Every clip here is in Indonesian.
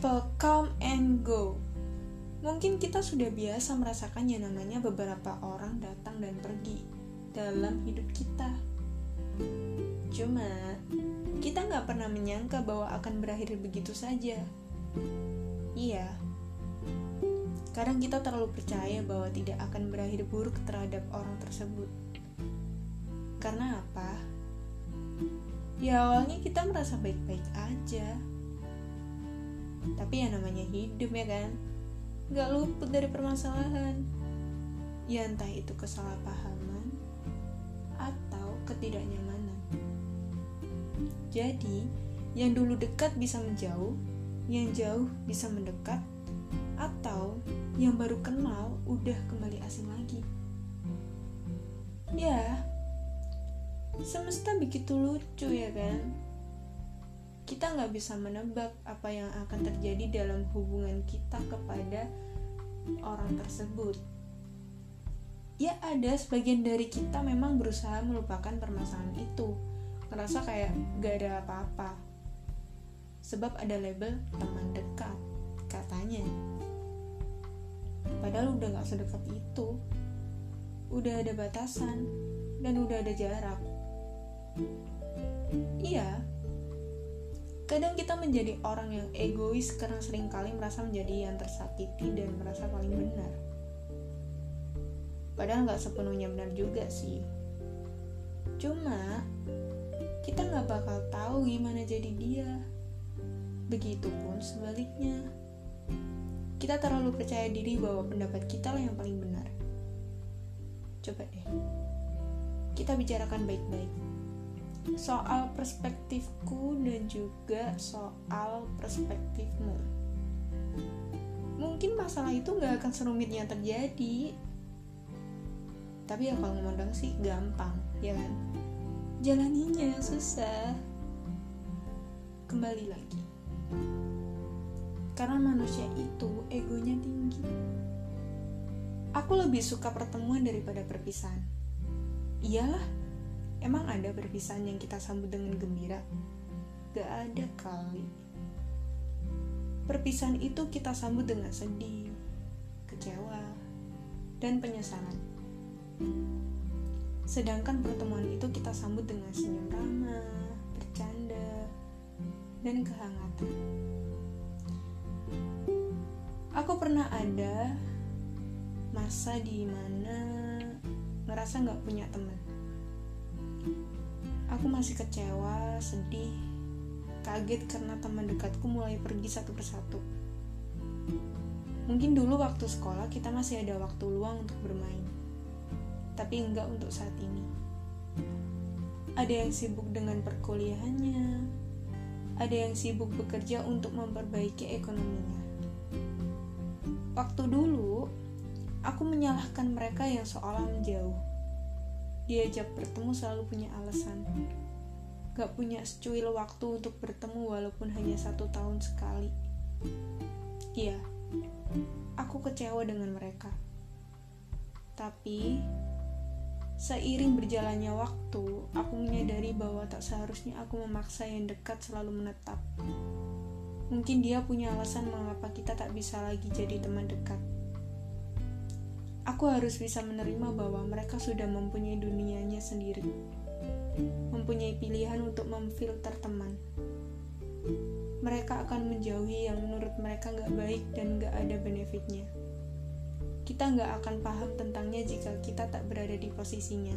People come and go. Mungkin kita sudah biasa merasakan yang namanya beberapa orang datang dan pergi dalam hidup kita. Cuma, kita nggak pernah menyangka bahwa akan berakhir begitu saja. Iya, kadang kita terlalu percaya bahwa tidak akan berakhir buruk terhadap orang tersebut. Karena apa? Ya awalnya kita merasa baik-baik aja tapi ya namanya hidup ya kan? Gak luput dari permasalahan. Ya entah itu kesalahpahaman Atau ketidaknyamanan. Jadi Yang dulu dekat bisa menjauh Yang jauh bisa mendekat Atau Yang baru kenal Udah kembali asing lagi. Ya Semesta begitu lucu ya kan kita nggak bisa menebak apa yang akan terjadi dalam hubungan kita kepada orang tersebut. Ya ada sebagian dari kita memang berusaha melupakan permasalahan itu, ngerasa kayak gak ada apa-apa. Sebab ada label teman dekat, katanya. Padahal udah gak sedekat itu. Udah ada batasan, dan udah ada jarak. Iya, Kadang kita menjadi orang yang egois karena sering kali merasa menjadi yang tersakiti dan merasa paling benar. Padahal nggak sepenuhnya benar juga sih. Cuma, kita nggak bakal tahu gimana jadi dia. Begitupun sebaliknya. Kita terlalu percaya diri bahwa pendapat kita lah yang paling benar. Coba deh, kita bicarakan baik-baik soal perspektifku dan juga soal perspektifmu. Mungkin masalah itu gak akan serumit yang terjadi. Tapi ya kalau ngomong sih gampang, ya kan? Jalaninya susah. Kembali lagi. Karena manusia itu egonya tinggi. Aku lebih suka pertemuan daripada perpisahan. Iyalah, Emang ada perpisahan yang kita sambut dengan gembira? Gak ada kali. Perpisahan itu kita sambut dengan sedih, kecewa, dan penyesalan. Sedangkan pertemuan itu kita sambut dengan senyum ramah, bercanda, dan kehangatan. Aku pernah ada masa di mana ngerasa gak punya teman Aku masih kecewa, sedih, kaget karena teman dekatku mulai pergi satu persatu. Mungkin dulu waktu sekolah kita masih ada waktu luang untuk bermain, tapi enggak untuk saat ini. Ada yang sibuk dengan perkuliahannya, ada yang sibuk bekerja untuk memperbaiki ekonominya. Waktu dulu, aku menyalahkan mereka yang seolah menjauh diajak bertemu selalu punya alasan. Gak punya secuil waktu untuk bertemu walaupun hanya satu tahun sekali. Iya, aku kecewa dengan mereka. Tapi, seiring berjalannya waktu, aku menyadari bahwa tak seharusnya aku memaksa yang dekat selalu menetap. Mungkin dia punya alasan mengapa kita tak bisa lagi jadi teman dekat. Aku harus bisa menerima bahwa mereka sudah mempunyai dunianya sendiri, mempunyai pilihan untuk memfilter teman. Mereka akan menjauhi yang menurut mereka gak baik dan gak ada benefitnya. Kita gak akan paham tentangnya jika kita tak berada di posisinya.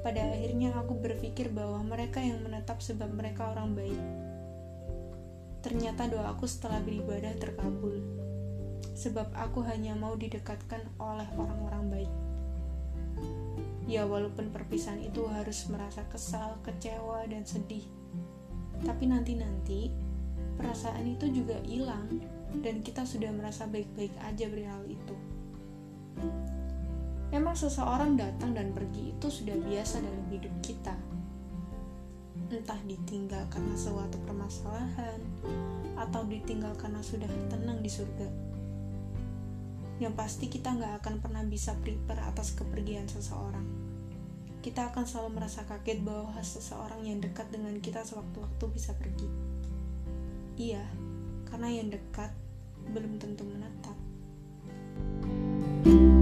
Pada akhirnya aku berpikir bahwa mereka yang menetap sebab mereka orang baik. Ternyata doaku setelah beribadah terkabul sebab aku hanya mau didekatkan oleh orang-orang baik. Ya, walaupun perpisahan itu harus merasa kesal, kecewa, dan sedih, tapi nanti-nanti perasaan itu juga hilang, dan kita sudah merasa baik-baik aja berhal itu. Memang seseorang datang dan pergi itu sudah biasa dalam hidup kita. Entah ditinggal karena suatu permasalahan, atau ditinggal karena sudah tenang di surga yang pasti kita nggak akan pernah bisa prepare atas kepergian seseorang. Kita akan selalu merasa kaget bahwa seseorang yang dekat dengan kita sewaktu-waktu bisa pergi. Iya, karena yang dekat belum tentu menetap. thank you